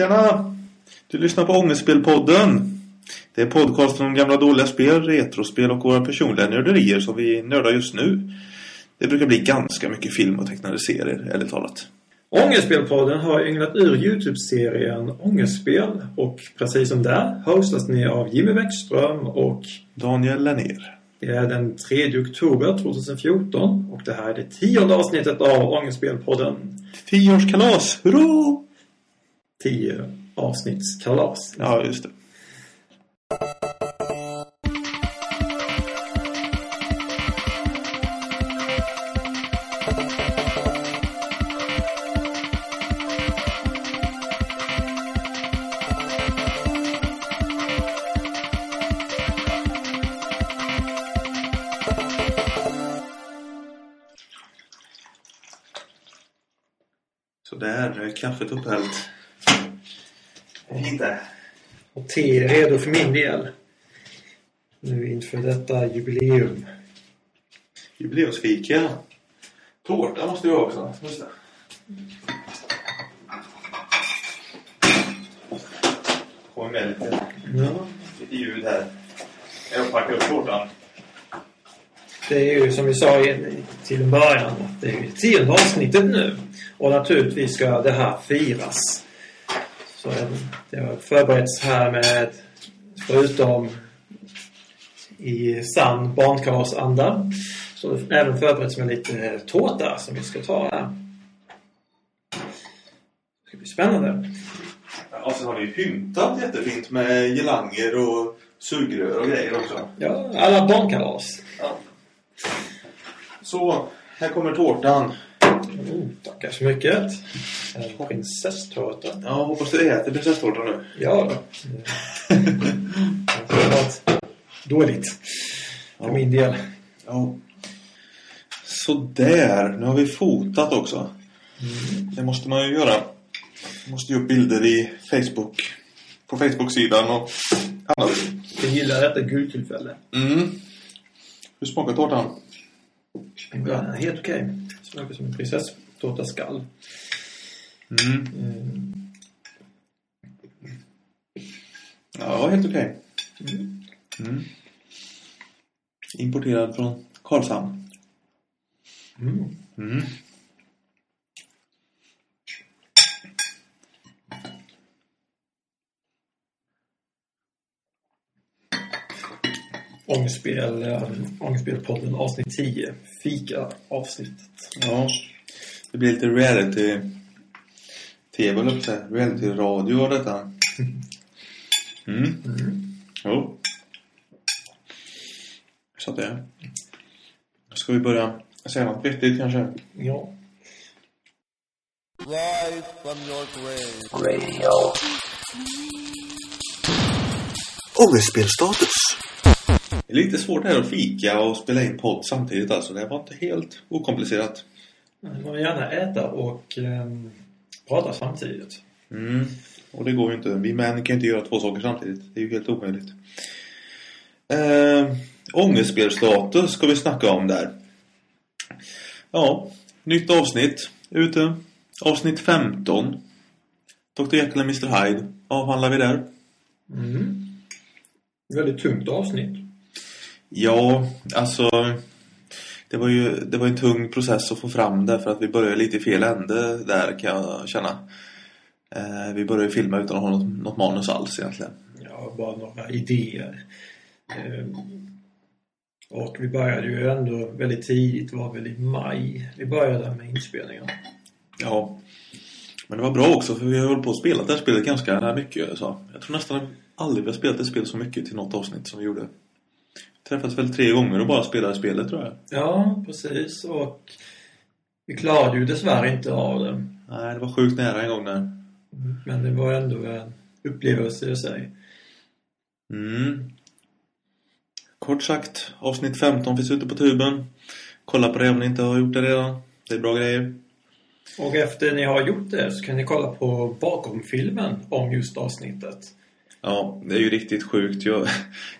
Tjena! Du lyssnar på Ångestspelpodden. Det är podcasten om gamla dåliga spel, retrospel och våra personliga nörderier som vi nördar just nu. Det brukar bli ganska mycket film och tecknade serier, ärligt talat. Ångestspelpodden har ynglat ur Youtube-serien Ångestspel och precis som där hostas ni av Jimmy Bäckström och Daniel Lennér. det är den 3 oktober 2014 och det här är det tionde avsnittet av Ångestspelpodden. Tioårskalas! Hurra! 10 avsnittskalas. Ja, just det. Kaffet upphällt. Lite. Och te är redo för min del. Nu inför detta jubileum. Jubileumsfika. Tårta måste vi ha också. Just det. Får med lite, Ja. lite ljud här. Jag packar upp tårtan. Det är ju som vi sa till en början att det är tionde avsnittet nu. Och naturligtvis ska det här firas. Så det har förberetts här med, förutom i sann barnkalasanda, så även förberetts med lite tårta som vi ska ta här. Det ska bli spännande. Och sen har vi pyntat jättefint med gelanger och sugrör och grejer också. Ja, alla barnkalas. Ja. Så, här kommer tårtan. Tackar så mycket. En prinsesstårta. Ja, hoppas du äter prinsesstårtan nu. Ja då. Det har varit dåligt. För Ja. min del. Ja. Så där, nu har vi fotat också. Det måste man ju göra. Man måste ju upp bilder i Facebook. På Facebook-sidan och annat. Jag gillar detta guldtillfälle. Mm. Hur smakar tårtan? Är helt okej. Smakar som en prinsesstårta skall. Mm. Mm. Ja, helt okej. Mm. Importerad från Karlshamn. Mm. Mm. Ångestspel, um, Ångestspelpodden avsnitt 10. Fika avsnittet. Ja, det blir lite reality tv, eller säga. Reality radio av detta. Mm. Mm. Jo. Så att det är. Ska vi börja säga något vettigt kanske? Ja. Rise from your grave. Radio. Ångestspelstatus. Det är lite svårt här att fika och spela in podd samtidigt alltså. Det var inte helt okomplicerat. Man vill gärna äta och um, prata samtidigt. Mm. Och det går ju inte. Vi män kan inte göra två saker samtidigt. Det är ju helt omöjligt. Eh, ångestspelstatus ska vi snacka om där. Ja, nytt avsnitt ute. Avsnitt 15. Dr. Jekyll och Mr. Hyde avhandlar vi där. Mm. Väldigt tungt avsnitt. Ja, alltså det var ju det var en tung process att få fram det för att vi började lite i fel ände där kan jag känna. Eh, vi började filma utan att ha något, något manus alls egentligen. Ja, bara några idéer. Ehm, Och vi började ju ändå väldigt tidigt, var väl i maj vi började med inspelningen. Ja. Men det var bra också för vi har hållit på att spela det här spelet ganska mycket. Så. Jag tror nästan aldrig vi har spelat ett spel så mycket till något avsnitt som vi gjorde. Träffats väl tre gånger och bara spelade spelet tror jag. Ja, precis. Och vi klarade ju dessvärre inte av det. Nej, det var sjukt nära en gång där. Men det var ändå en upplevelse i sig. Mm. Kort sagt, avsnitt 15 finns ute på tuben. Kolla på det om ni inte har gjort det redan. Det är bra grejer. Och efter ni har gjort det så kan ni kolla på bakomfilmen om just avsnittet. Ja, det är ju riktigt sjukt. Jag,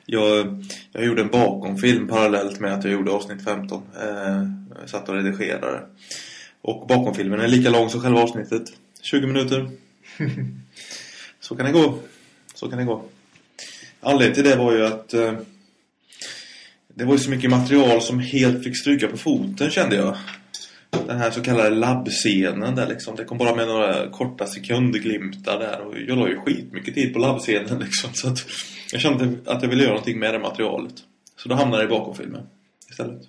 jag, jag gjorde en bakomfilm parallellt med att jag gjorde avsnitt 15. Eh, satt och redigerade. Och bakomfilmen är lika lång som själva avsnittet. 20 minuter. så kan det gå. Så kan det gå. Anledningen till det var ju att eh, det var ju så mycket material som helt fick stryka på foten kände jag. Den här så kallade labbscenen där liksom. Det kom bara med några korta sekundglimtar där. Och jag la ju skitmycket tid på labbscenen liksom. Så att jag kände att jag ville göra någonting med det materialet. Så då hamnade det i bakomfilmen istället.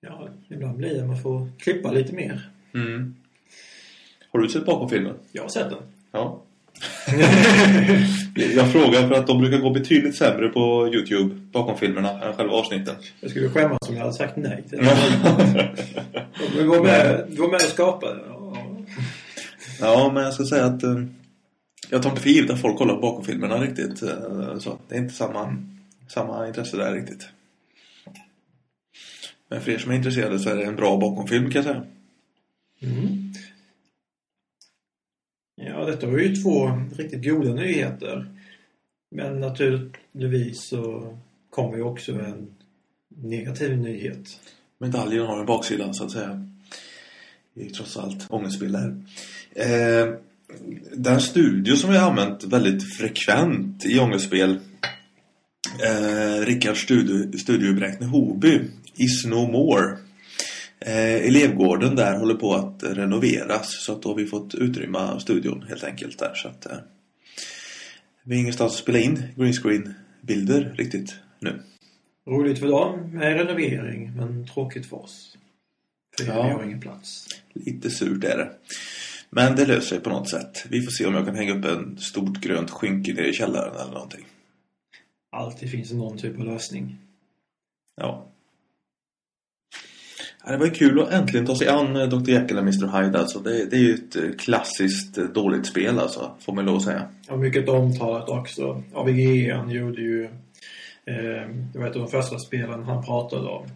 Ja, ibland blir det. Man får klippa lite mer. Mm. Har du sett bakomfilmen? Jag har sett den. Ja. jag frågar för att de brukar gå betydligt sämre på Youtube bakom filmerna än själva avsnitten. Jag skulle skämmas om jag hade sagt nej till det. Du var med, du var med och skapade. Ja. men jag ska säga att eh, jag tar inte för givet att folk kollar bakom filmerna riktigt. Eh, så. Det är inte samma, samma intresse där riktigt. Men för er som är intresserade så är det en bra bakomfilm kan jag säga. Mm. Detta var ju två riktigt goda nyheter. Men naturligtvis så kommer ju också en negativ nyhet. Medaljen har en baksida så att säga. Det är ju trots allt ångestspel där. Eh, den studio som vi har använt väldigt frekvent i ångestspel eh, Rickards studio, studio Bräkne-Hoby Is No More eh, Elevgården där håller på att renoveras så att då har vi fått utrymma studion helt enkelt där så att eh, vi har ingenstans att spela in greenscreen-bilder riktigt nu. Roligt för dem med renovering, men tråkigt för oss. För Ja. vi har ingen plats. Lite surt är det. Men det löser sig på något sätt. Vi får se om jag kan hänga upp en stort grönt skynke nere i källaren eller någonting. Alltid finns det någon typ av lösning. Ja. Ja, Det var ju kul att äntligen ta sig an eh, Dr. Jekyll och Mr. Hyde alltså. Det, det är ju ett eh, klassiskt eh, dåligt spel alltså, får man lov att säga. Och mycket omtalat också. AVG gjorde ju eh, det var ett av de första spelen han pratade om.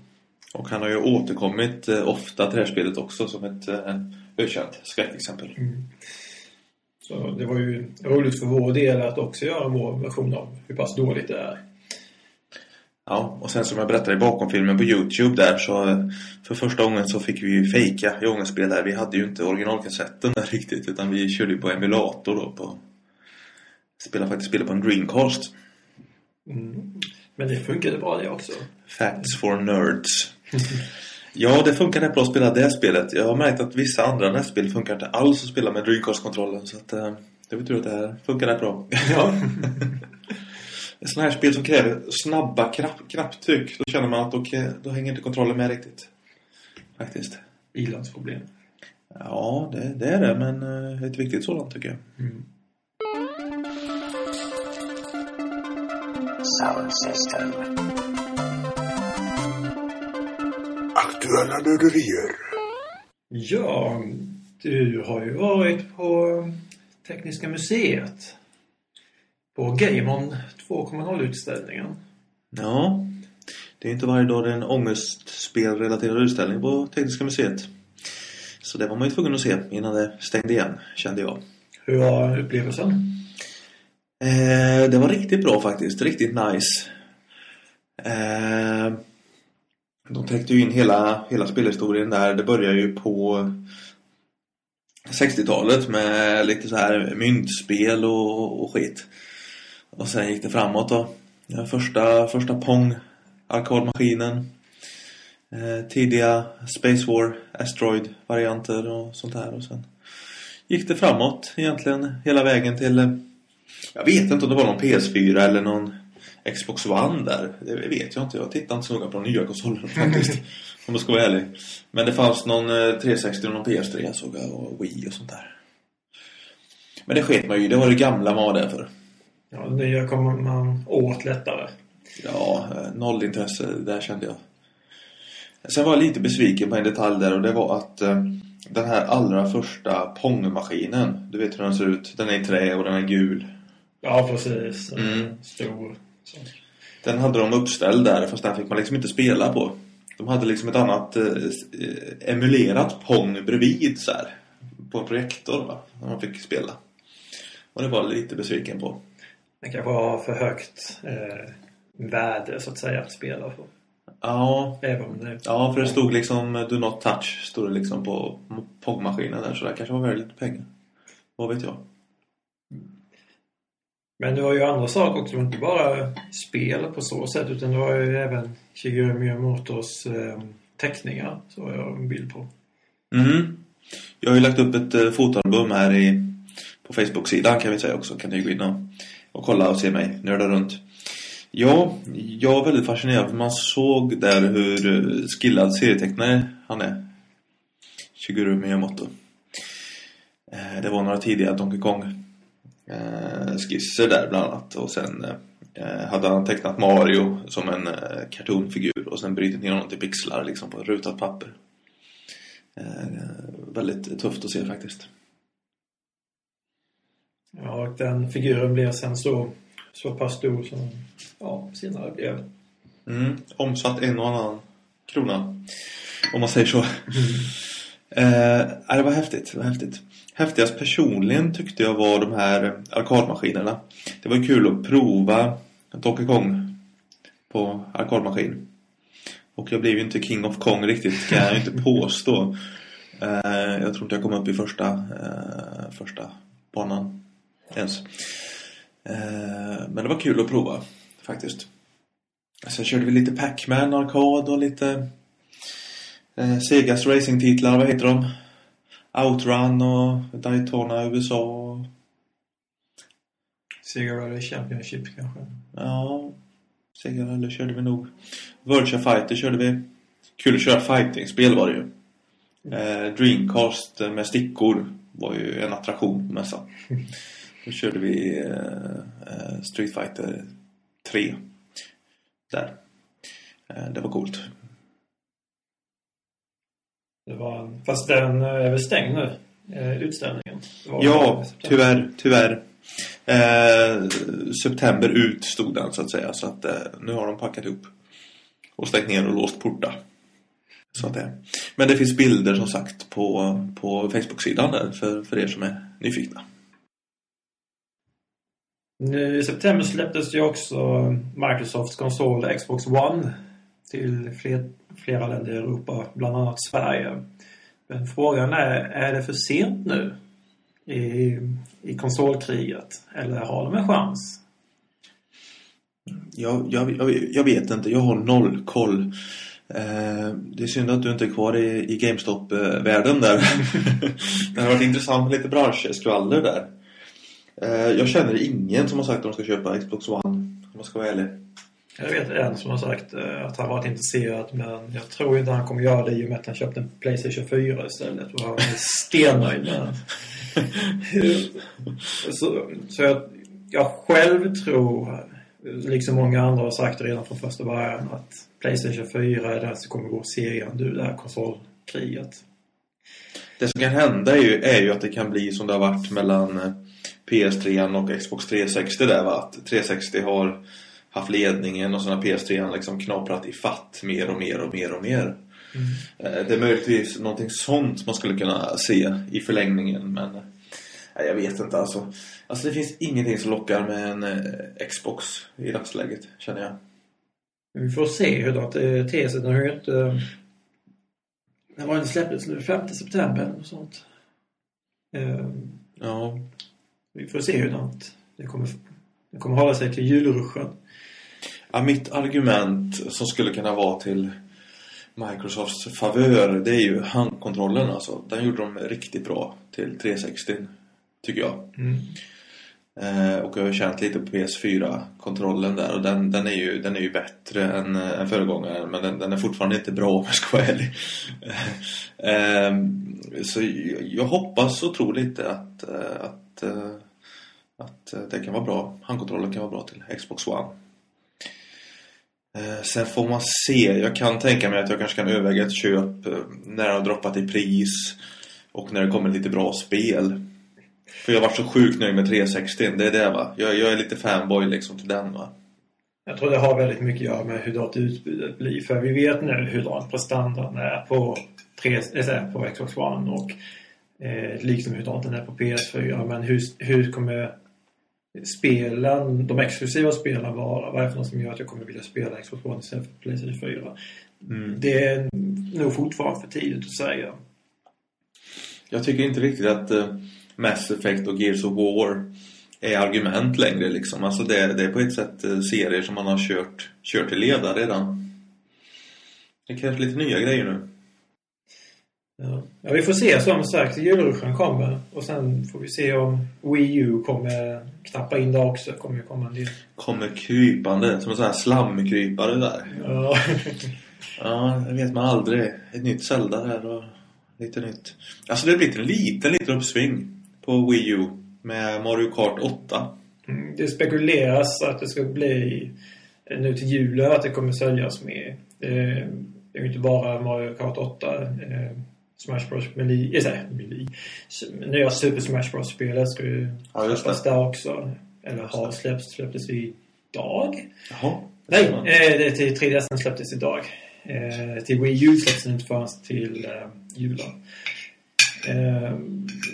Och han har ju återkommit eh, ofta till det här spelet också som ett eh, ökänt skräckexempel. Så det var ju roligt för vår del att också göra vår version av hur pass dåligt det är. Ja, och sen som jag berättade i bakomfilmen på Youtube där så eh, för första gången så fick vi ju fejka i ångestspel där. Vi hade ju inte originalkassetten där riktigt utan vi körde ju på emulator då på Spelade faktiskt spelet på en Dreamcast. Mm. Men det funkade bra det också. Facts for Nerds. Ja, det funkar rätt bra att spela det spelet. Jag har märkt att vissa andra nästspel funkar inte alls att spela med Dreamcast-kontrollen så att eh, det betyder att det här funkar rätt bra. Ja. Ett sånt här spel som kräver snabba knapp, knapptryck då känner man att okej, då hänger inte kontrollen med riktigt. Faktiskt. Ilandsproblem. Ja, det, det är det, men eh, ett viktigt sådant tycker jag. Mm. Sound system. Aktuella nörderier. Ja, du har ju varit på Tekniska museet. På Gameon 2.0-utställningen. Ja, det är inte varje dag det är en ångestspelrelaterad utställning på Tekniska museet. Så det var man ju tvungen att se innan det stängde igen, kände jag. Hur var upplevelsen? Eh, det var riktigt bra faktiskt. Riktigt nice. Eh, de täckte ju in hela, hela spelhistorien där. Det börjar ju på 60-talet med lite så här myntspel och, och skit. Och sen gick det framåt då. Den första, första Pong arkadmaskinen. Eh, tidiga Space War Asteroid-varianter och sånt här. Och sen gick det framåt egentligen hela vägen till eh, jag vet inte om det var någon PS4 eller någon Xbox One där. Det vet jag inte. Jag tittar inte så noga på de nya konsolerna faktiskt. om jag ska vara ärlig. Men det fanns någon eh, 360 och någon PS3 såg jag och Wii och sånt där. Men det sket man ju. Det var det gamla man var där för. Ja, nya kommer man åt lättare. Ja, eh, noll intresse där kände jag. Sen var jag lite besviken på en detalj där och det var att eh, den här allra första Pong-maskinen, du vet hur den ser ut. Den är i trä och den är gul. Ja, precis. Mm. Stor. Så. Den hade de uppställd där fast den fick man liksom inte spela på. De hade liksom ett annat eh, eh, emulerat Pong bredvid så här. På en projektor va. Där man fick spela. Och det var lite besviken på. Det kanske har för högt eh, värde så att säga att spela för. Ja, Även det ja för det stod liksom Do not touch stod det liksom på Pong-maskinen där så det kanske var väldigt lite pengar. Vad vet jag? Men det var ju andra saker också. Inte bara spel på så sätt utan det var ju även Shigeru Miyamotos eh, teckningar. Så har jag en bild på. Mm. Jag har ju lagt upp ett eh, fotoalbum här i, på Facebook-sidan kan vi säga också. Kan ni gå in och, och kolla och se mig nörda runt. Ja, jag var väldigt fascinerad för man såg där hur eh, skillad serietecknare han är. Shigeru Miyamoto. Eh, det var några tidiga Donkey Kong eh, skisser där bland annat. Och sen hade han tecknat Mario som en kartonfigur och sen brutit ner honom till pixlar liksom på rutat papper. Väldigt tufft att se faktiskt. Ja, och den figuren blev sen så, så pass stor som ja, senare blev. Mm, omsatt en och annan krona. Om man säger så. Eh, nej, det var häftigt. Det var häftigt. Häftigast personligen tyckte jag var de här arkadmaskinerna. Det var kul att prova Donkey Kong på arkadmaskin. Och jag blev ju inte King of Kong riktigt, kan jag inte påstå. Eh, jag tror inte jag kom upp i första, eh, första banan ens. Eh, men det var kul att prova, faktiskt. Sen körde vi lite Pac-Man arkad och lite eh, Segas racingtitlar, vad heter de? Outrun och Daytona USA. Sega Rally Championship kanske. Ja, Sega Rally körde vi nog. Virtua Fighter körde vi. Kul att köra fighting-spel var det ju. Eh, Dreamcast med stickor var ju en attraktion på mässan. Då körde vi eh, eh, Street Fighter 3. Där. Eh, det var coolt. Det var fast den är väl stängd nu, eh, utställningen. Ja, tyvärr, tyvärr. Eh, september ut stod den så att säga. Så att eh, nu har de packat upp. Och stängt ner och låst portar. Så att det. Men det finns bilder som sagt på, på Facebook-sidan där för, för er som är nyfikna. Nu i september släpptes ju också Microsofts konsol Xbox One till fler, flera länder i Europa, bland annat Sverige. Men frågan är, är det för sent nu i, i konsolkriget? Eller har de en chans? Jag, jag, jag, vet inte, jag har noll koll. Eh, det är synd att du inte är kvar i, i GameStop-världen eh, där. det har varit intressant med lite branschskvaller där. Eh, jag känner ingen som har sagt att de ska köpa Xbox One, om jag ska vara ärlig. Jag vet en som har sagt eh, att han varit intresserad men jag tror inte han kommer göra det i och med att han köpte en Playstation 4 istället och han är stennöjd med den. så, så jag, jag själv tror, liksom många andra har sagt redan från första början, att Playstation 4 är den som kommer gå serien ur det här konsolkriget. Det som kan hända är ju, är ju att det kan bli som det har varit mellan eh, PS3 och Xbox 360 där va? Att 360 har haft ledningen och så har PS3 liksom knaprat i fatt mer och mer och mer och mer. Eh, Det är möjligtvis någonting sånt man skulle kunna se i förlängningen men eh, nej, jag vet inte alltså. Alltså det finns ingenting som lockar med en eh, Xbox i dagsläget känner jag. Vi får se hur det ter sig. Den har ju inte... När var den släpptes nu? 5 september något sånt. Eh, Ja, Vi får se hur det, kommer, det kommer hålla sig till julruschen. Ja, mitt argument som skulle kunna vara till Microsofts favör det är ju handkontrollen alltså. Den gjorde de riktigt bra till 360 tycker jag. Eh, och jag har känt lite på PS4-kontrollen där och den, den, är ju, den är ju bättre än, än föregångaren men den, den är fortfarande inte bra om jag ska vara ärlig. eh, så jag, jag hoppas och tror lite att, eh, att, eh, att eh, det kan vara bra. Handkontrollen kan vara bra till Xbox One. Eh, sen får man se. Jag kan tänka mig att jag kanske kan överväga ett köp eh, när det har droppat i pris och när det kommer lite bra spel. För jag har varit så sjukt nöjd med 360. Det är det va. Jag, jag är lite fanboy liksom till den va. Jag tror det har väldigt mycket att göra med hur dåligt utbudet blir. För vi vet nu hur dåligt prestandan är på, 3, äh, på Xbox One och eh, liksom hur dåligt den är på PS4. Men hur, hur kommer spelen, de exklusiva spelen? Vad är det för något som gör att jag kommer vilja spela Xbox One istället för Playstation 4? Det är nog fortfarande för tidigt att säga. Jag tycker inte riktigt att eh, Mass Effect och Gears of War är argument längre liksom. Alltså det, det är på ett sätt eh, serier som man har kört, kört till leda redan. Det krävs lite nya grejer nu. Ja. ja, vi får se som sagt. Julruschen kommer. Och sen får vi se om Wii U kommer knappa in där också. Kommer ju komma en del. Kommer krypande, som en sån här slamkrypare där. Ja. Ja, det vet man aldrig. Ett nytt Zelda här och lite nytt. Alltså det har blivit en liten, liten uppsving på Wii U med Mario Kart 8. Mm, Det spekuleras att det ska bli eh, nu till julen att det kommer säljas mer. Eh, Det är ju inte bara Mario Kart 8. eh, Smash Bros. Melee, nej, Melee. Nya Super Smash Bros-spelet ska ju Ja, släppas där också. Eller har släppts, släpptes idag. Jaha. Nej, eh, det är till 3DS släpptes idag. Eh, till Wii U släpps den inte förrän till eh, julen. Eh,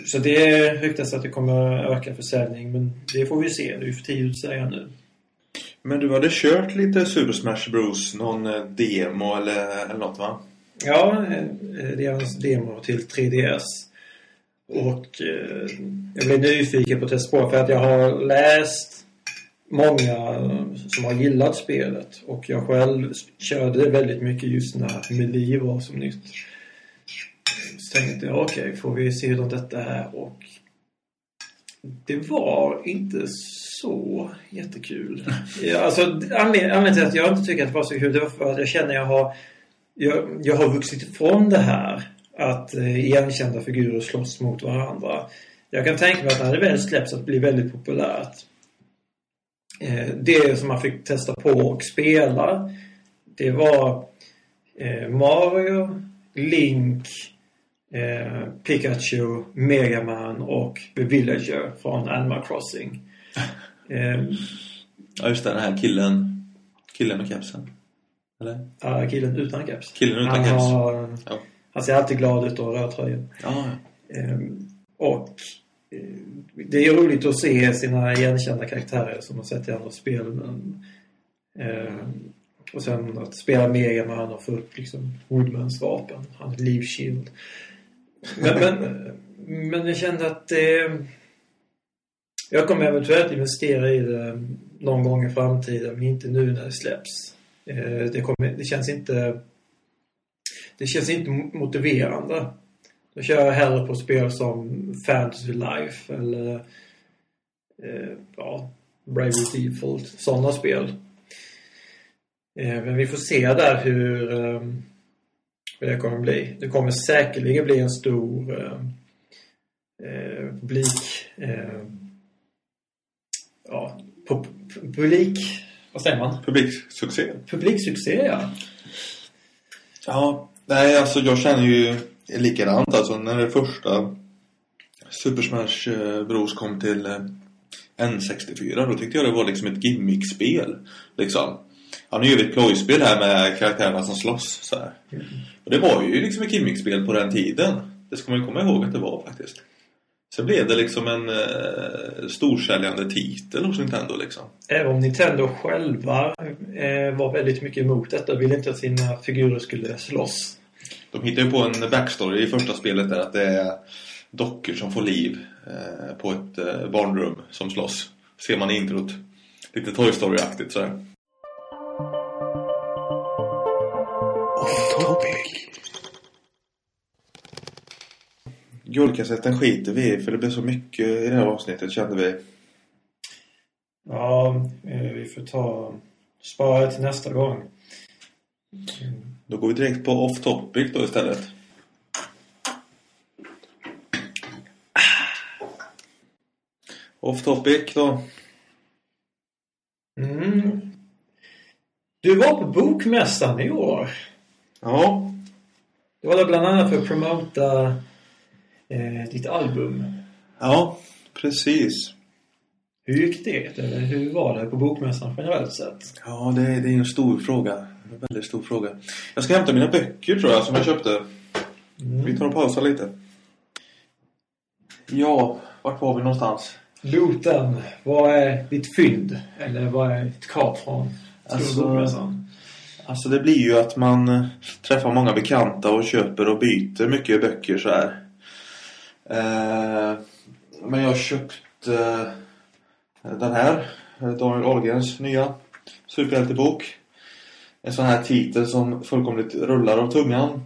så det ryktas att det kommer öka försäljning, men det får vi se. Det är ju för tidigt att säga nu. Men du hade kört lite Super Smash Bros. Någon eh, demo eller, eller något va? Ja, eh, det är hans demo till 3DS. Och eh, jag blev nyfiken på på för att jag har läst många som har gillat spelet. Och jag själv körde väldigt mycket just när Melee var som nytt. Så tänkte jag, okej, får vi se hur detta är? Och det var inte så jättekul. Alltså, anled- anledningen till att jag inte tycker att det var så kul, det var för att jag känner att jag har jag, jag har vuxit ifrån det här att eh, igenkända figurer slåss mot varandra. Jag kan tänka mig att när det väl släpps att blir väldigt populärt. Eh, det som man fick testa på och spela det var eh, Mario, Link, Pikachu, Mega Man och The Villager från Animal Crossing. Ja, just det. Den här killen. Killen med kepsen. Eller? ja, killen utan keps. Killen utan han, keps. har, Ja. han ser alltid glad ut och röd tröja. Ja, Ehm, och eh, det är roligt att se sina igenkända karaktärer som man sett i andra spel. Men, ehm, och sen att spela Mega Man och få upp liksom Woodmans vapen, hans livshield. Men, men, men jag kände att eh, jag kommer eventuellt investera i det någon gång i framtiden, men inte nu när det släpps. Eh, det, kommer, det känns inte det känns inte motiverande. Då kör jag hellre på spel som Fantasy Life eller eh, ja, Bravely Default. Sådana spel. Eh, men vi får se där hur, eh, hur det kommer bli. Det kommer säkerligen bli en stor eh, eh publik eh, ja, publik vad säger man? publiksuccé. Publiksuccé ja. Ja, nej alltså jag känner ju likadant alltså när det första Super Smash eh, Bros kom till eh, N64 då tyckte jag det var liksom ett gimmickspel liksom. Ja, nu gör vi ett plojspel här med karaktärerna som slåss så här. Och det var ju liksom ett gimmickspel på den tiden. Det ska man ju komma ihåg att det var faktiskt. Sen blev det liksom en eh, storsäljande titel hos Nintendo liksom. Även om Nintendo själva eh, var väldigt mycket emot detta och ville inte att sina figurer skulle slåss. De hittar ju på en backstory i första spelet där att det är dockor som får liv eh, på ett eh, barnrum som slåss. Ser man i introt. Lite Toy Story-aktigt sådär. Off topic. Guldkassetten skiter vi i för det blev så mycket i det här avsnittet kände vi. Ja, eh, vi får ta spara det till nästa gång. Då går vi direkt på off topic då istället. Off topic då. Mm. Du var på Bokmässan i år. Ja, Det var där bland annat för att promota eh, ditt album. ja precis. Hur gick det? Eller hur var det på Bokmässan generellt sett? Ja, det, är- det är en stor fråga. En väldigt stor fråga. Jag ska hämta mina böcker tror jag som jag köpte. Vi tar och pausar lite. Ja, vart var vi någonstans? Looten, vad är ditt fynd? Eller vad är ditt kap från Alltså-? Alltså det blir ju att man träffar många bekanta och köper och byter mycket böcker så här. Eh, men jag köpte Den här, Daniel Ahlgrens nya superhjältebok. En sån här titel som fullkomligt rullar av tungan.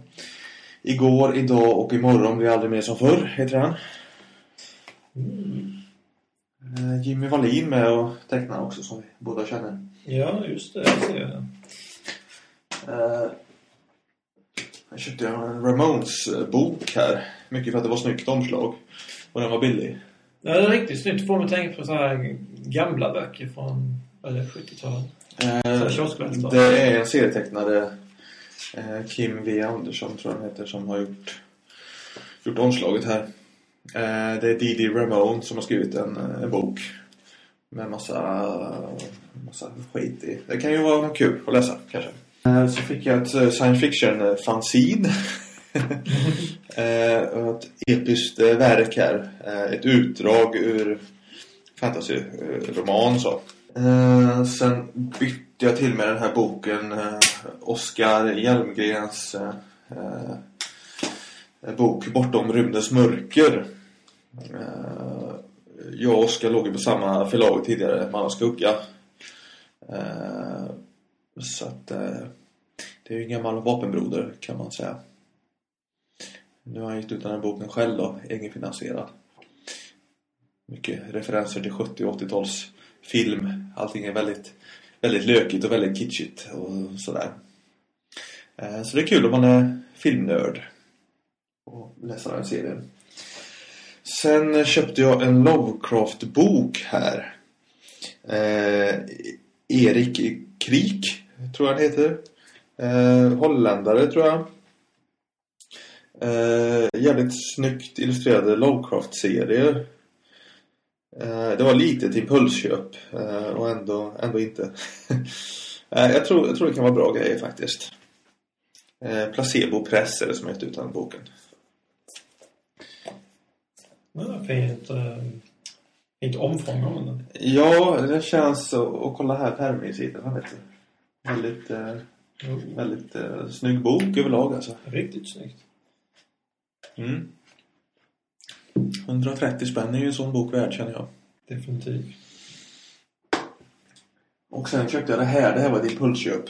Igår, idag och imorgon blir aldrig mer som förr, heter den. Eh, Jimmy Wallin med och tecknar också som vi båda känner. Ja, just det. Jag ser det. Eh, Jag köpte en Ramones-bok här. Mycket för att det var snyggt omslag. Och den var billig. Ja, det är riktigt snyggt. Får mig tänka på så här gamla böcker från vad är det, 70-talet. Eh, det är en serietecknare eh, Kim V. Andersson tror jag han heter som har gjort, gjort omslaget här. Eh, det är Didi Ramone som har skrivit en, en bok med massa, massa skit i. Det kan ju vara kul att läsa kanske. Eh, så fick jag ett eh, science fiction fanzine. eh, och Eh, ett episkt eh, verk här. Eh, ett utdrag ur fantasyroman så. Eh, sen bytte jag till med den här boken eh, Oskar Hjelmgrens eh, eh, bok Bortom rymdens mörker. Eh, jag och Oskar låg ju på samma förlag tidigare, Man och Skugga. Eh, så att eh, det är ju en gammal vapenbroder kan man säga. Nu har han gett ut den här boken själv då, egenfinansierad. Mycket referenser till 70 och 80-tals film. Allting är väldigt, väldigt lökigt och väldigt kitschigt och sådär. Eh, så det är kul om man är filmnörd och läsa den serien. Sen köpte jag en Lovecraft-bok här. Eh, Erik Krik, tror jag han heter. Eh, holländare, tror jag. Eh, jävligt snyggt illustrerade Lovecraft-serier. Eh, det var lite ett impulsköp eh, och ändå, ändå inte. eh, jag, tror, jag tror det kan vara bra grejer faktiskt. Eh, Placebo Press är det som har gett ut den boken. Ja, fint, fint omfång av den. Ja, det känns och kolla här du. Väldigt, eh, väldigt eh, snygg bok överlag alltså. Riktigt snyggt. Mm. 130 spänn är ju en sån bok värd känner jag. Definitivt. Och sen köpte jag det här. Det här var ett impulsköp.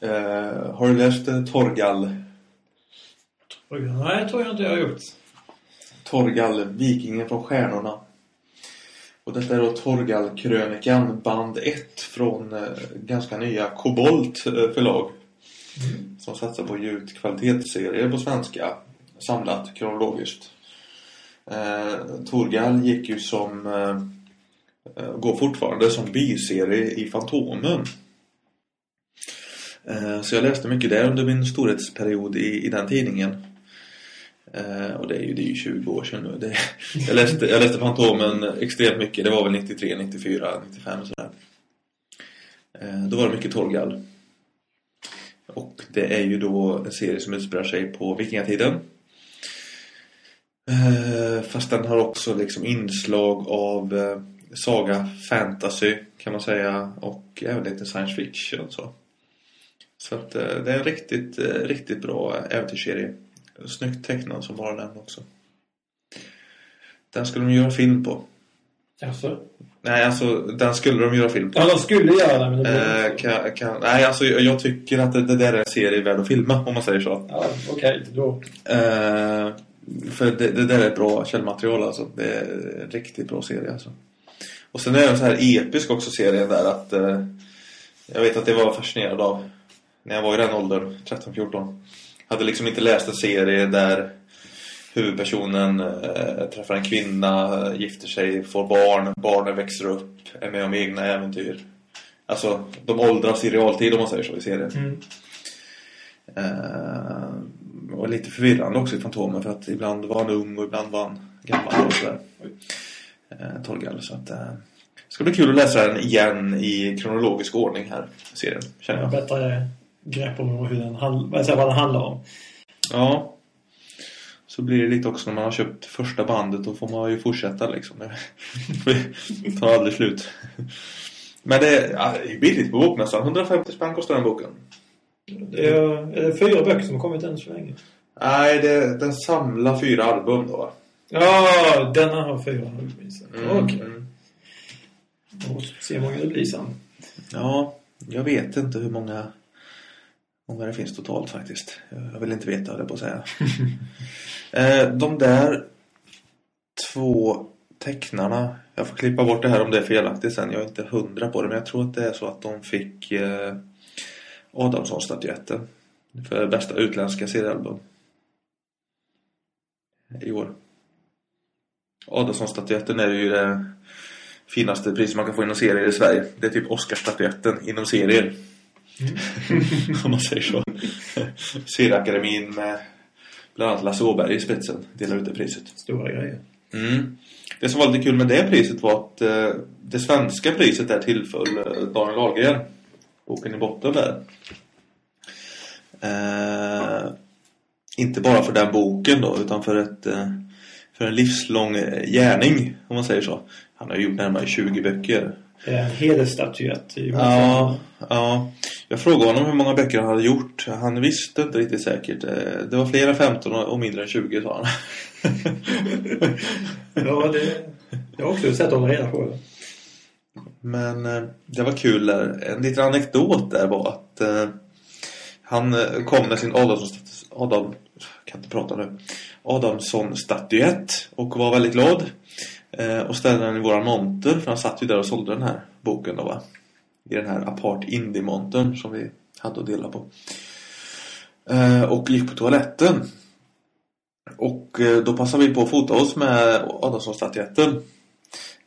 Eh, har du läst eh, Torgal? Nej, det tror jag inte jag har gjort. Torgal, Vikingen från stjärnorna. Och detta är då Torgal-krönikan band 1 från eh, ganska nya Kobolt eh, förlag. Som satsar på ut kvalitetsserier på svenska. Samlat kronologiskt. Eh, Torgal gick ju som... Eh, går fortfarande som biserie i Fantomen. Eh, så jag läste mycket där under min storhetsperiod i, i den tidningen. Eh, och det är ju, det är ju 20 år sedan nu. Det, jag, läste, jag läste Fantomen extremt mycket. Det var väl 93, 94, 95 sådär. Eh, då var det mycket Torgal. Och det är ju då en serie som utspelar sig på vikingatiden. Eh, fast den har också liksom inslag av eh, saga, fantasy kan man säga. Och även lite science fiction och så. Så att eh, det är en riktigt, eh, riktigt bra äventyrsserie. Snyggt tecknad som bara den också. Den skulle de göra film på. Alltså. Nej, alltså den skulle de göra film på. Ja, de skulle göra det, men det Eh, blev kan, kan, nej, alltså jag, jag tycker att det, det där är en serie värd att filma om man säger så. Ja, okej. Då. Eh, för det, det där är ett bra källmaterial alltså. Det är en riktigt bra serie alltså. Och sen är den så här episk också serien där att eh, jag vet att det var fascinerad av när jag var i den åldern, 13-14. Hade liksom inte läst en serie där huvudpersonen eh, träffar en kvinna, gifter sig, får barn, barnen växer upp, är med om egna äventyr. Alltså, de åldras i realtid om man säger så i serien. Mm. Eh, och lite förvirrande också i Fantomen för att ibland var han ung och ibland var han gammal och sådär. Eh, Torgal, så att... Eh, det ska bli kul att läsa den igen i kronologisk ordning här, serien, känner jag. Bättre grepp om hur den vad, den handlar om. Ja. Så blir det lite också när man har köpt första bandet då får man ju fortsätta liksom. Det tar aldrig slut. Men det är, ja, det är billigt på bokmässan. 150 spänn kostar den boken. Det är, är det fyra böcker som har kommit än så länge? Nej, det, den samlar fyra album då. Ja, denna har fyra huvudvisar. Mm, Okej. mm. Och se hur många det blir sen. Ja, jag vet inte hur många, många det finns totalt faktiskt. Jag vill inte veta, jag på att säga. eh, de där två tecknarna, jag får klippa bort det här om det är felaktigt sen. Jag är inte hundra på det, men jag tror att det är så att de fick eh, Adamsson-statyetten för bästa utländska seriealbum i år. Adamsson-statyetten är ju det finaste pris man kan få inom serier i Sverige. Det är typ Oscarsstatyetten inom serier. Om man säger så. Serieakademin med bland annat Lasse Åberg i spetsen delar ut det priset. Stora grejer. Mm. Det som var lite kul med det priset var att eh, det svenska priset där tillföll eh, Daniel Ahlgren. Boken i botten där. Eh, inte bara för den boken då utan för ett eh, för en livslång eh, gärning om man säger så. Han har gjort närmare 20 böcker. En hedersstatyett Ja, ja. Jag frågade honom hur många böcker han hade gjort. Han visste inte riktigt säkert. Eh, Det var fler än 15 och mindre än 20 sa han. ja det, jag har också sett hålla reda på. Men eh, det var kul där. En liten anekdot där var att eh, han eh, kom med sin Adamsson, Adam, kan inte prata nu. Adamsson-statyett och var väldigt glad. Eh, och ställde den i våran monter för han satt ju där och sålde den här boken då va. I den här apart indie-montern som vi hade att dela på. Eh, och gick på toaletten. Och eh, då passade vi på att fota oss med Adamsson-statyetten.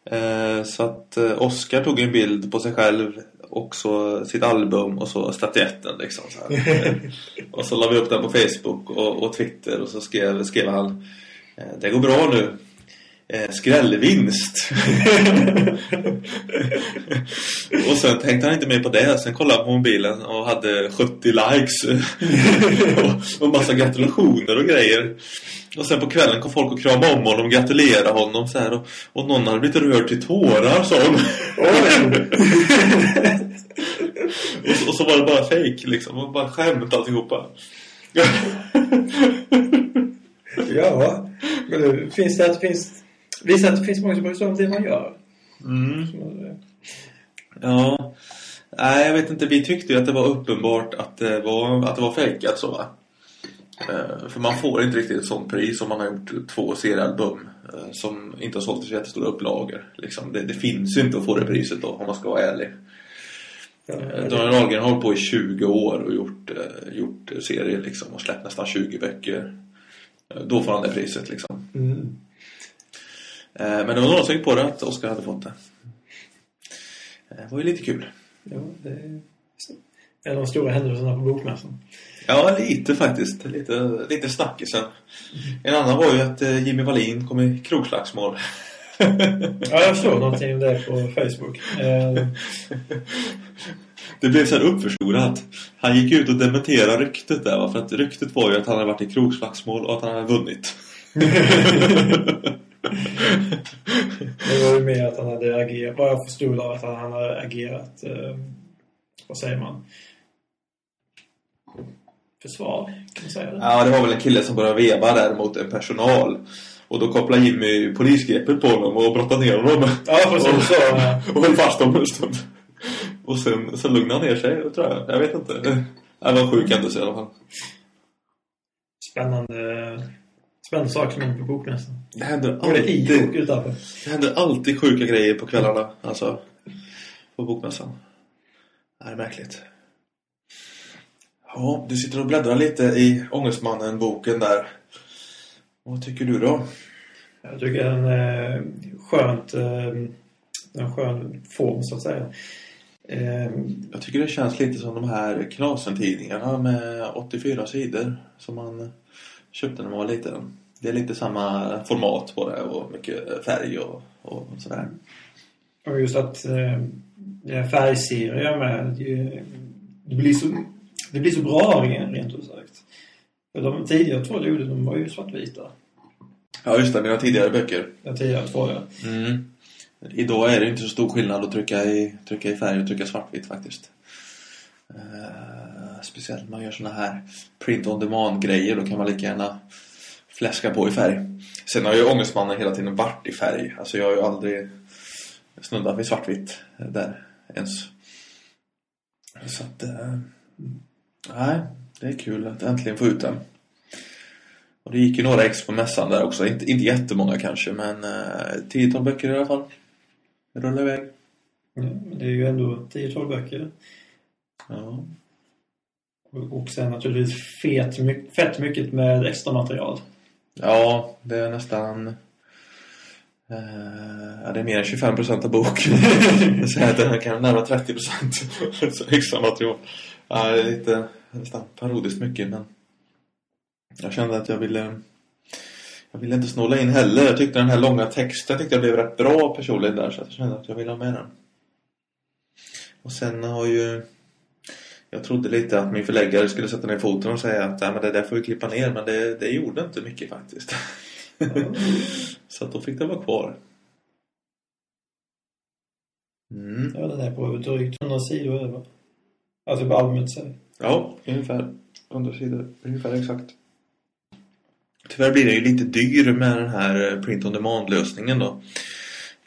Eh, så att eh, Oscar tog en bild på sig själv och så sitt album och så statyetten liksom så här. Och så la vi upp den på Facebook och, och Twitter och så skrev, skrev han eh, Det går bra nu Skrällvinst. Och sen tänkte han inte mer på det. Sen kollade han på mobilen och hade 70 likes. Och, och massa gratulationer och grejer. Och sen på kvällen kom folk och kramade om honom och gratulerade honom så här, och, och någon hade blivit rörd till tårar sa hon. och, så, och så var det bara fake liksom. Och bara skämt alltihopa. Ja, men finns det finns... Visar att det finns många som bryr sig om det man gör. Mm. Så, Ja. Nej, jag vet inte. Vi tyckte ju att det var uppenbart att det var, att det var fejkat så va. Eh, För man får inte riktigt ett sånt pris om man har gjort två seriealbum eh, som inte har sålt i så jättestora upplagor. Liksom. Det, det finns ju inte att få det priset då, om man ska vara ärlig. ja, Eh, Daniel Ahlgren har hållit på i 20 år och gjort, eh, gjort serier liksom och släppt nästan 20 böcker. Eh, Då får han det priset liksom. mm. Eh, Men det var några som gick på det att Oscar hade fått det. Eh, Det var ju lite kul. ja, det är en av de stora händelserna på bokmässan. Ja, lite faktiskt. Lite, lite snackisen. En annan var ju att eh, Jimmy Wallin kom i krogslagsmål. Ja, jag såg någonting om det på Facebook. Det blev så här uppförstorat. Han gick ut och dementerade ryktet där. För att ryktet var ju att han hade varit i krogslagsmål och att han hade vunnit. det var ju mer att han hade agerat, vad jag förstod av att han hade agerat, eh, vad säger man? Försvar, kan man säga det? Ja, det var väl en kille som började veva där mot en personal. Och då kopplade Jimmy polisgreppet på honom och brottade ner honom. Ja, precis så. ja. Och höll fast honom en stund. Och sen, sen lugnade han ner sig, tror jag. Jag vet inte. Det var sjuk händelse i alla fall. Spännande, spännande saker som händer på bokmässan. Det händer alltid, utanför. det händer alltid sjuka grejer på kvällarna. Alltså, på bokmässan. Det är märkligt. Ja, du sitter och bläddrar lite i Ångestmannen-boken där. Vad tycker du då? Jag tycker den är skönt, eh, en skön form så att säga. Eh, Jag tycker det känns lite som de här Knasen-tidningarna med 84 sidor som man köpte när man var liten. Det är lite samma format på det och mycket färg och, och sådär. Och just att eh, det är färgserier med. Det, det, blir så, det blir så bra rent ut sagt. För de tidigare två du de var ju svartvita. Ja just det, mina tidigare böcker. De tidigare två ja. Mm. Idag är det inte så stor skillnad att trycka i, trycka i färg och trycka svartvitt faktiskt. Eh, speciellt när man gör såna här print on demand grejer då kan man lika gärna fläska på i färg. Sen har ju Ångestmannen hela tiden varit i färg. Alltså jag har ju aldrig snuddar vid svartvitt där ens. Så att, eh, nej, det är kul att äntligen få ut den. Och det gick ju några ex på mässan där också. Inte, inte jättemånga kanske, men eh, 10 böcker i alla fall. Rullar iväg. Ja, men det är ju ändå 10-12 böcker. Ja. Och, sen naturligtvis fet, fett mycket med extra material ja, det är nästan... Eh, ja, det är mer än 25 procent av boken. Jag säger att den här kan närmare 30 procent. extra material. Ja, det är lite nästan parodiskt mycket, men jag kände att jag ville jag ville inte snåla in heller. Jag tyckte den här långa texten tyckte jag blev rätt bra personligen där så jag kände att jag ville ha med den. Och sen har ju jag trodde lite att min förläggare skulle sätta ner foten och säga att Nej, men det där får vi klippa ner men det, det gjorde inte mycket faktiskt. så att då fick det vara kvar. Mm. Ja, den är på drygt 100 sidor över. Alltså på albumet sig. Ja, ungefär 100 sidor. Ungefär exakt. Tyvärr blir det ju lite dyr med den här eh, print on demand-lösningen då.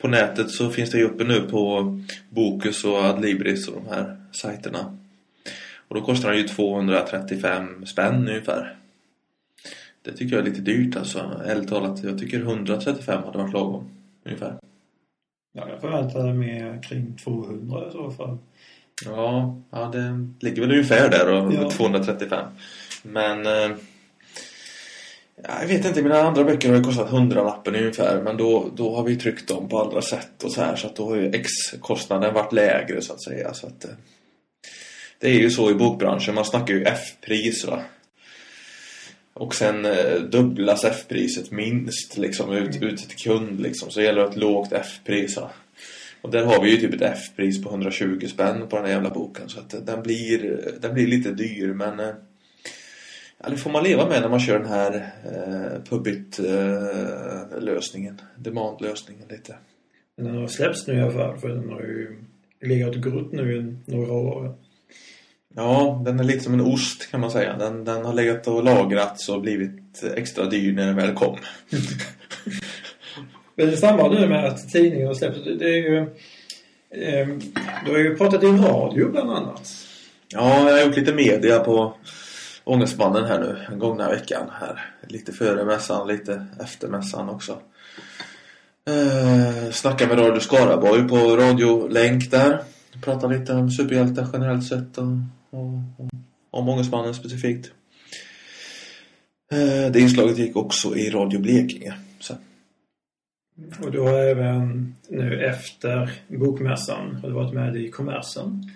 På nätet så finns det ju uppe nu på Bokus och Adlibris och de här sajterna. Och då kostar den ju 235 spänn ungefär. Det tycker jag är lite dyrt alltså. Ärligt talat, jag tycker 135 hade varit lagom. Ungefär. Ja, jag förväntade mig kring 200 i så fall. Ja, ja det ligger väl ungefär där och Ja. 235. Men eh, ja, jag vet inte, mina andra böcker har ju kostat 100-lappen ungefär. Men då, då har vi tryckt dem på andra sätt och så här. Så att då har ju X-kostnaden varit lägre så att säga. Så att, eh, det är ju så i bokbranschen, man snackar ju F-pris va. Och sen eh, dubblas F-priset minst liksom ut, ut till kund liksom. Så gäller det ett lågt F-pris va. Och där har vi ju typ ett F-pris på 120 spänn på den här jävla boken. Så att eh, den blir, den blir lite dyr men... eh, Ja, det får man leva med när man kör den här eh, Pubbit-lösningen. Demand-lösningen lite. Den har släppts nu i alla fall för den har ju legat och grott nu i några år. Ja, den är lite som en ost kan man säga. Den, den har legat och lagrats och blivit extra dyr när den väl kom. Men det samma nu med att tidningen har släppts. Det är ju... Eh, du har ju pratat i radio bland annat. Ja, jag har gjort lite media på Ångestmannen här nu, den gångna veckan här. Lite före mässan, lite efter mässan också. Eh, snackade med Radio Skaraborg på radiolänk där. Pratade lite om superhjältar generellt sett och om Ångestmannen specifikt. Eh, det inslaget gick också i Radio Blekinge. Så. Och du har även nu efter bokmässan har du varit med i kommersen.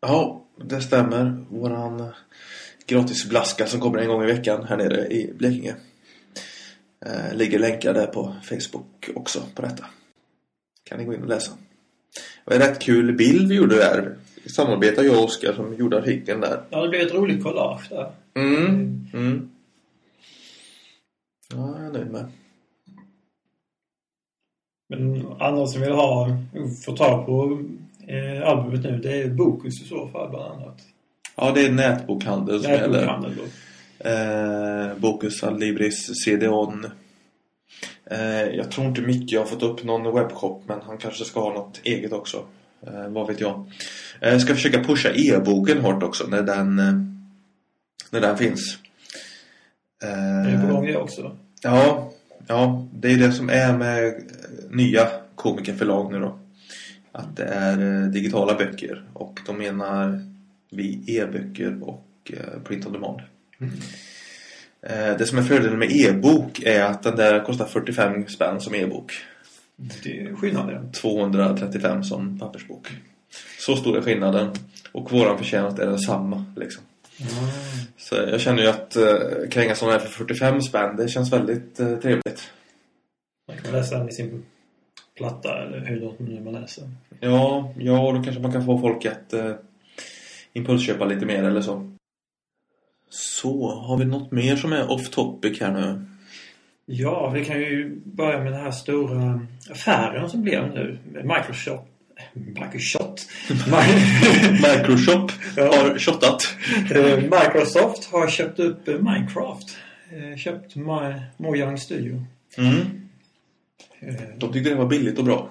Ja, det stämmer. Våran gratis blaska som kommer en gång i veckan här nere i Blekinge. Eh, ligger länkar där på Facebook också på detta. Kan ni gå in och läsa. Det var en rätt kul bild vi gjorde där. Vi samarbetade jag och Oskar som gjorde artikeln där. Ja, det blev ett roligt collage där. Mm. Mm. Ja, jag är nöjd med. Men andra som vill ha, få tag på eh, albumet nu, det är Bokus i så fall bland annat. Ja, det är nätbokhandel som gäller. Nätbokhandel då. Eh, Bokus, Adlibris, CD-ON. Eh, jag tror inte Micke har fått upp någon webbshop men han kanske ska ha något eget också. Eh, vad vet jag. Eh, jag ska försöka pusha e-boken hårt också när den, eh, när den finns. Det är på Eh, gång det också. ja, ja, det är det som är med eh, nya komikerförlag nu då. Att det är eh, digitala böcker och då menar vi e-böcker och eh, print on demand. Eh, Det som är fördelen med e-bok är att den där kostar 45 spänn som e-bok. Det är skillnaden. 235 som pappersbok. Så stor är skillnaden. Och våran förtjänst är densamma liksom. Så jag känner ju att eh, kränga sådana här för 45 spänn, det känns väldigt eh, trevligt. Man kan läsa den i sin platta eller hur långt nu man läser. Ja, ja, och då kanske man kan få folk att eh, impulsköpa lite mer eller så. Så, har vi något mer som är off topic här nu? Ja, vi kan ju börja med den här stora affären som blev nu Microsoft. Microsoft? Mi- Microshop Ja. har shottat. Eh, Microsoft har köpt upp Minecraft. Eh, Köpt Mojang Studio. Mm. Eh, De tyckte det var billigt och bra.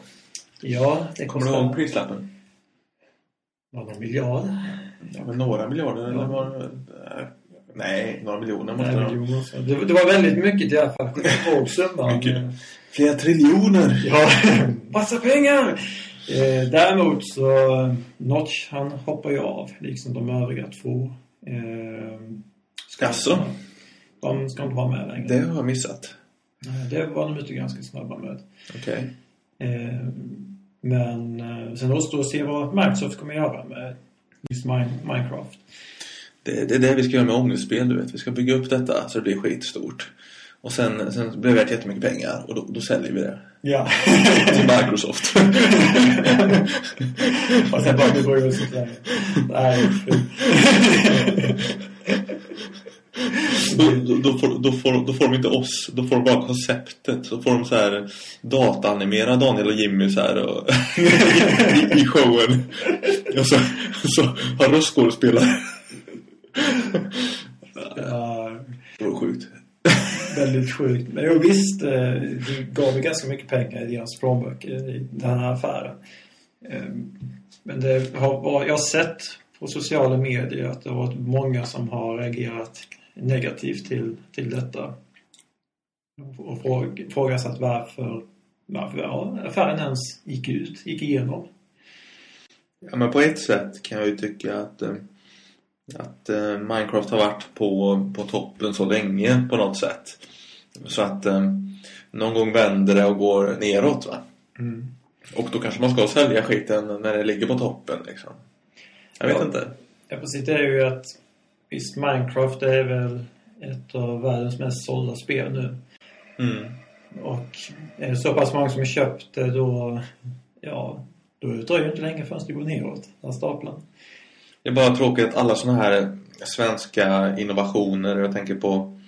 Ja, det Kommer du kostar ihåg prislappen? någon miljard. Ja, men några miljarder eller var det... Nej, några miljoner måste Nej, det vara. miljoner. Det, det var väldigt mycket i alla fall. Ihåg summan. Flera triljoner! Ja, massa pengar! Eh, däremot så, Notch han hoppar ju av, liksom de övriga två. Eh, ska- Jaså? De ska inte vara med längre. Det har jag missat. Nej, det var de ute ganska snabba med. Okej. Eh, men eh, sen återstår att se vad Microsoft kommer göra med just Min- Minecraft. Det, det är det vi ska göra med ångestspel, du vet. Vi ska bygga upp detta så det blir skitstort. Och sen, sen blir det värt jättemycket pengar och då, då säljer vi det. Ja. Till Microsoft. och sen bara, oss inte längre. Nej, då, då, då, får, då, får, då får de inte oss, då får de bara konceptet. Så får de så här dataanimera Daniel och Jimmy så här och, i, i showen. Och så, så har röstskådespelare. Ja, Det var sjukt. väldigt sjukt. Men jo, visst, eh, det gav ju ganska mycket pengar i deras plånböcker i den här affären. Eh, Men det har, jag har sett på sociala medier att det har varit många som har reagerat negativt till, till detta. Och fråg, frågasatt varför, varför ja, affären ens gick ut, gick igenom. Ja, men på ett sätt kan jag ju tycka att, eh, att eh, Minecraft har varit på, på toppen så länge på något sätt. Så att eh, någon gång vänder det och går neråt va. Och då kanske man ska sälja skiten när det ligger på toppen liksom. Jag vet Ja. inte. Ja, precis. Det är ju att visst, Minecraft är väl ett av världens mest sålda spel nu. Mm. Och är det så pass många som har köpt det då, ja, då dröjer det inte länge förrän det går neråt, den stapeln. Det är bara tråkigt att alla såna här svenska innovationer, jag tänker på,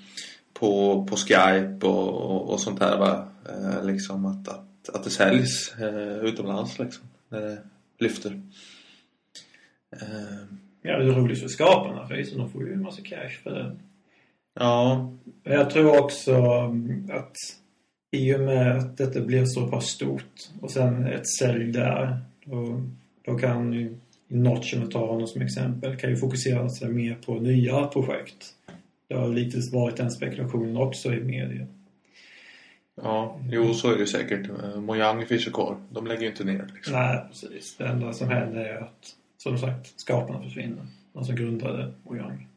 på, på Skype och, och, och sånt här va. Eh, liksom att, att, att det säljs eh, utomlands liksom. När det lyfter. Eh, Ja, det är roligt för skaparna för de får ju en massa cash för det. ja, jag tror också mm, att i och med att detta blir så pass stort och sen ett sälj där, då, då kan ju Notch, om jag tar honom som exempel, kan ju fokusera sig mer på nya projekt. Det har lite varit den spekulationen också i media. ja, jo så är det ju säkert. Eh, Mojang finns ju kvar. De lägger ju inte ner liksom. Nej, precis. Det enda som händer är att, som sagt, skaparna försvinner. De som grundade Mojang.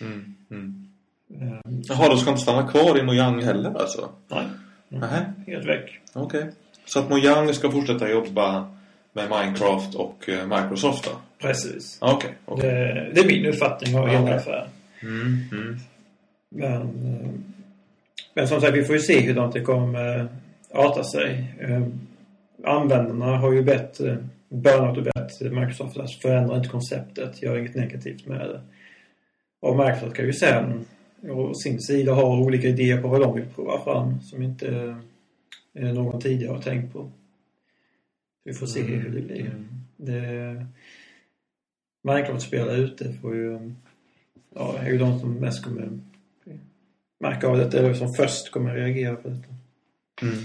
Mm, mm. Ehm, Jaha, de ska inte stanna kvar i Mojang heller alltså? nej, Nähä, helt väck. okej. Så att Mojang ska fortsätta jobba med Minecraft och eh, Microsoft då? Precis. Okej, okej. Det, det är min uppfattning av hela okej. affären. Mm, mm. Men, eh, men som sagt, vi får ju se hur det kommer eh, arta sig. Användarna har ju bett, bönat och bett Microsoft att förändra inte konceptet, gör inget negativt med det. Och Microsoft kan ju sen å sin sida ha olika idéer på vad de vill prova fram som inte någon tidigare har tänkt på. Vi får se hur det blir. Mm. Det, Minecraft-spelare ute får ju, ja, är ju de som mest kommer märka av detta, eller som först kommer reagera på detta. Mm.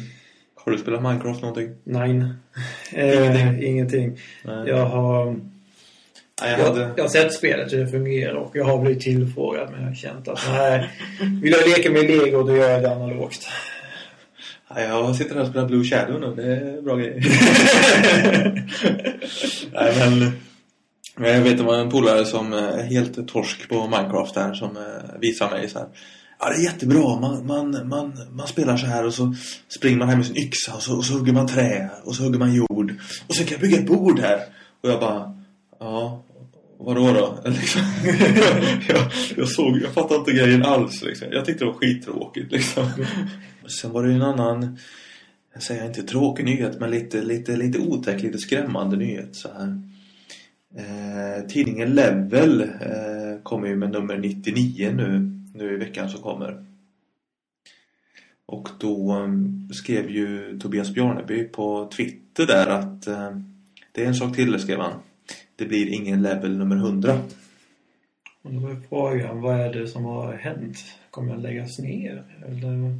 Har du spelat Minecraft någonting? Nej. Eh, ingenting. Nej. Jag har, Nej, jag jag, hade... jag har sett spelet hur det fungerar och jag har blivit tillfrågad men jag har känt att nej, vill jag leka med lego då gör jag det analogt. Nej, jag sitter här och spelar Blue Shadow nu. Det är bra grejer. Nej, men... Jag vet var en polare som är helt torsk på Minecraft här som eh, visar mig så här. Ja, det är jättebra. Man, man, man, man spelar så här och så springer man här med sin yxa och så, och så hugger man trä och så hugger man jord. Och så kan jag bygga ett bord här. Och jag bara, ja, vadå då? Liksom. jag, jag såg, jag fattade inte grejen alls liksom. Jag tyckte det var skittråkigt liksom. Sen var det ju en annan, jag säger inte tråkig nyhet, men lite, lite, lite otäck, lite skrämmande nyhet så här. Eh, tidningen Level eh, kommer ju med nummer 99 nu, nu i veckan som kommer. Och då eh, skrev ju Tobias Bjarneby på Twitter där att eh, det är en sak till, skrev han. Det blir ingen Level nummer 100. Och då var frågan, vad är det som har hänt? Kommer den läggas ner? Eller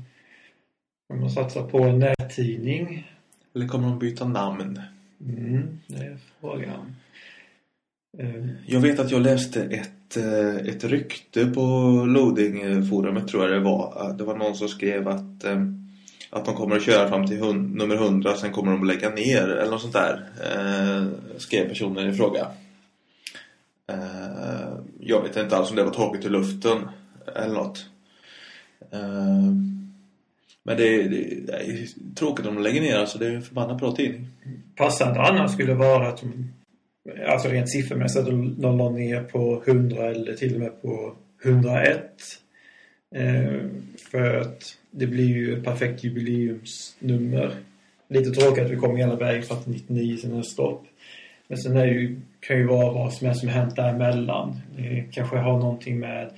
kommer man satsa på en nättidning? Eller kommer de byta namn? Mm, det är frågan. Eh, Jag vet att jag läste ett, eh, ett rykte på loading-forumet tror jag det var. Det var någon som skrev att, eh, att de kommer att köra fram till hun- nummer 100 sen kommer de att lägga ner eller något sånt där. Eh, skrev personen i fråga. Eh, jag vet inte alls om det var taget ur luften eller något. Men det, det, det är tråkigt om de lägger ner alltså. Det är en förbannat bra tidning. Passande annars skulle vara att de, alltså rent siffermässigt, att de la ner på 100 eller till och med på 101. Eh, för att det blir ju ett perfekt jubileumsnummer. Lite tråkigt att vi kommer hela vägen fram till 99 sen är det stopp. Men sen är det ju, kan ju vara vad som helst som hänt däremellan. Det kanske har någonting med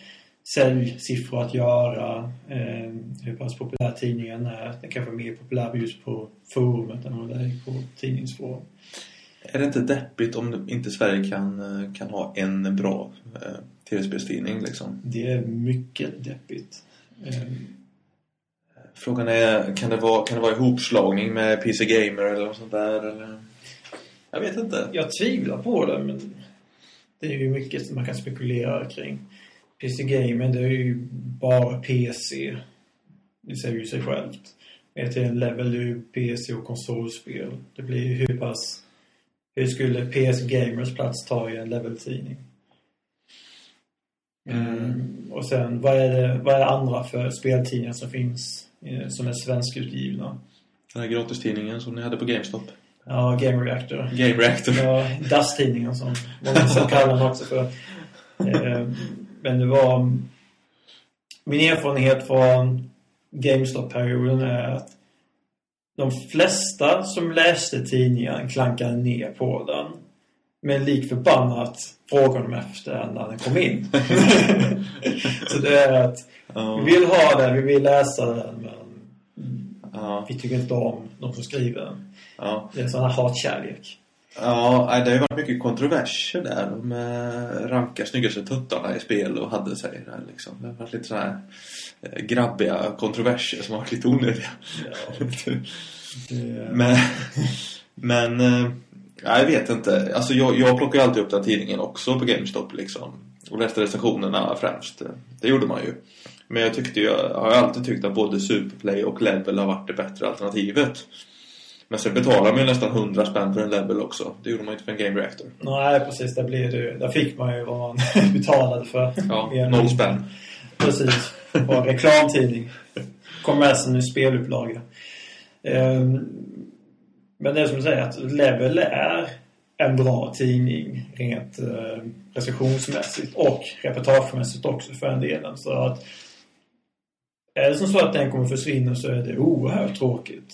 säljsiffror att göra. Eh, hur pass populär tidningen är. Den kanske är mer populär just på forumet än vad det är på tidningsforum. Är det inte deppigt om inte Sverige kan, eh, kan ha en bra eh, tv-spelstidning liksom? Det är mycket deppigt. Eh, Frågan är, kan det vara, kan det vara ihopslagning med PC Gamer eller något sånt där? Eller? Jag vet inte. jag tvivlar på det men det är ju mycket som man kan spekulera kring. PC Gamer det är ju bara PC. Det säger ju sig självt. Är till en level ju PC och konsolspel. Det blir ju hur pass... Hur skulle PS Gamers plats ta i en level-tidning? Mm. Och sen, vad är, det, vad är det andra för speltidningar som finns eh, som är svenskutgivna? Den här gratistidningen som ni hade på GameStop. Ja, Game Reactor. Game Reactor. Ja, DAS-tidningen som många kallar den också för. Men det var... Min erfarenhet från GameStop-perioden är att de flesta som läste tidningen klankade ner på den. Men lik förbannat frågade de efter när den kom in. Så det är att vi vill ha den, vi vill läsa den men vi tycker inte om de som skriver den. Det är en sån här hatkärlek. Ja, det har ju varit mycket kontroverser där. De rankar snyggaste tuttarna i spel och hade sig där liksom. Det har varit lite sådana här eh, grabbiga kontroverser som har varit lite onödiga. Det, Men, men eh, ja, jag vet inte. Alltså jag, jag plockar alltid upp den tidningen också på GameStop liksom. Och läste recensionerna främst. Det gjorde man ju. Men jag tyckte jag har alltid tyckt att både Superplay och Level har varit det bättre alternativet. Men sen betalar man ju nästan 100 spänn för en Level också. Det gjorde man ju inte för en Game Reactor. Nej, precis. Där, blir det, där fick man ju vad man betalade för. Ja, Mer noll spänn. Precis. Bara reklamtidning. Kom med som en spelupplaga. Ehm, Men det är som du säger att Level är en bra tidning rent eh, recensionsmässigt och reportagemässigt också för en delen. Så att är det som så att den kommer försvinna så är det oerhört tråkigt.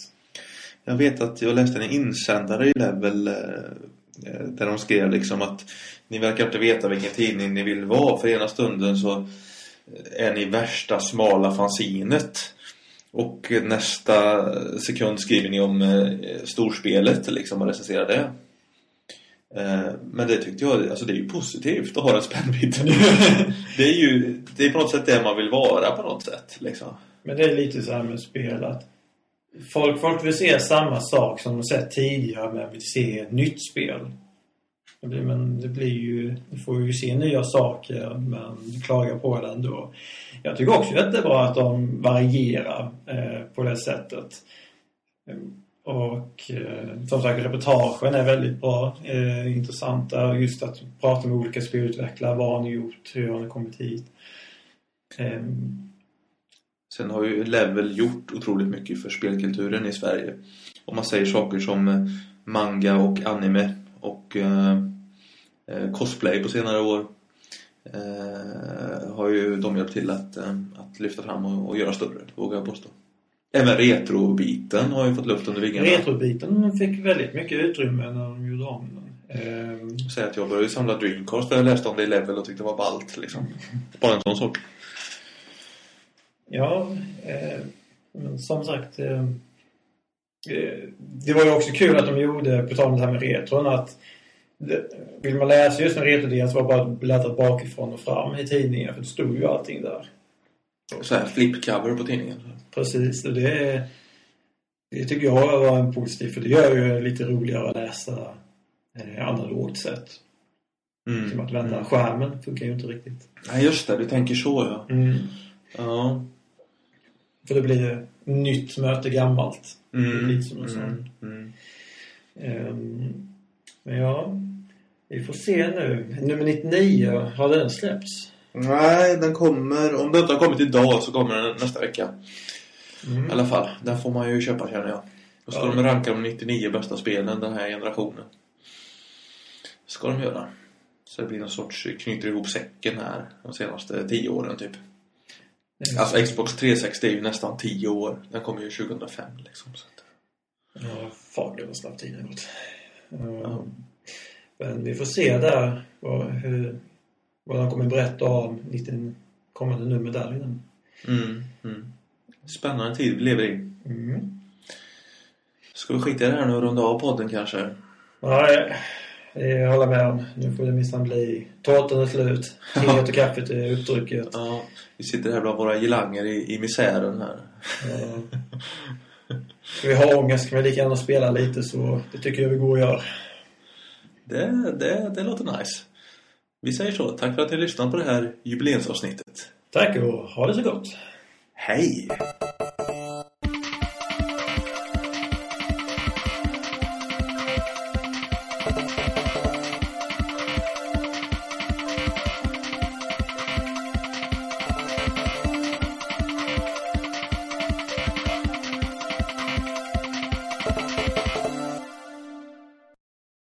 Jag vet att jag läste en insändare i Level eh, eh, där de skrev liksom att ni verkar inte veta vilken tidning ni vill vara. För ena stunden så är ni värsta smala fanzinet. Och nästa sekund skriver ni om eh, storspelet liksom och recenserar det. Eh, Men det tyckte jag, alltså det är ju positivt att ha den spännvidden. det är ju, det är på något sätt det man vill vara på något sätt liksom. Men det är lite så här med spel att folk, folk vill se samma sak som de sett tidigare men vill se ett nytt spel. Det blir, men det blir ju, du får ju se nya saker men du klagar på det ändå. Jag tycker också att det är bra att de varierar eh, på det sättet. Och eh, som sagt reportagen är väldigt bra, eh, intressanta. Just att prata med olika spelutvecklare. Vad har ni gjort? Hur har ni kommit hit? Eh, Sen har ju Level gjort otroligt mycket för spelkulturen i Sverige. Om man säger saker som eh, manga och anime och eh, eh, cosplay på senare år eh, har ju de hjälpt till att, eh, att lyfta fram och, och göra större, vågar jag påstå. Även retrobiten har ju fått luft under vingarna. Retrobiten fick väldigt mycket utrymme när de gjorde om den. Ehm, Säg att jag började samla Dreamcast för jag läste om det i Level och tyckte det var ballt liksom. Bara en sån sak. Ja, eh, som sagt. Eh, eh, det var ju också kul att de gjorde, på tal om det här med retron, att det, vill man läsa just en retrodel så var det bara att bläddra bakifrån och fram i tidningen för det stod ju allting där. Så här flipcover på tidningen. Precis, och det Det tycker jag var en positiv, för det gör ju lite roligare att läsa eh, analogt sätt. Mm. Som att vända skärmen funkar ju inte riktigt. Nej, just det. Du tänker så, ja. Mm. Ja. För det blir nytt möte gammalt. Mm. Lite som du sa. Mm. Mm. Ehm, men ja, vi får se nu. Nummer 99, har den släppts? Nej, den kommer... Om den inte har kommit idag så kommer den nästa vecka. Mm. I alla fall. Den får man ju köpa känner jag. Då ska Ja. de ranka de 99 bästa spelen den här generationen. Ska de göra. Så det blir någon sorts knyter ihop säcken här de senaste 10 åren typ. Ehm, Alltså Xbox 360 är ju nästan 10 år. Den kom ju 2005 liksom. Så att, Ja, fan det var snabbt tiden gått. Ja. Men vi får se där vad, hur, vad de kommer berätta om 19 kommande nummer där mm, mm. Spännande tid vi lever i. Mm. Ska vi skita i det här nu och runda av podden kanske? Nej, jag håller med om. Nu får det minsann bli. Tårtan är slut. Teet och kaffet är uppdrucket. Ja, vi sitter här bland våra gelanger i, i misären här. Ja. Ska vi ha ångest kan vi lika gärna spela lite så det tycker jag vi går och gör. Det, det, det låter nice. Vi säger så. Tack för att ni lyssnat på det här jubileumsavsnittet. Tack och ha det så gott. Hej!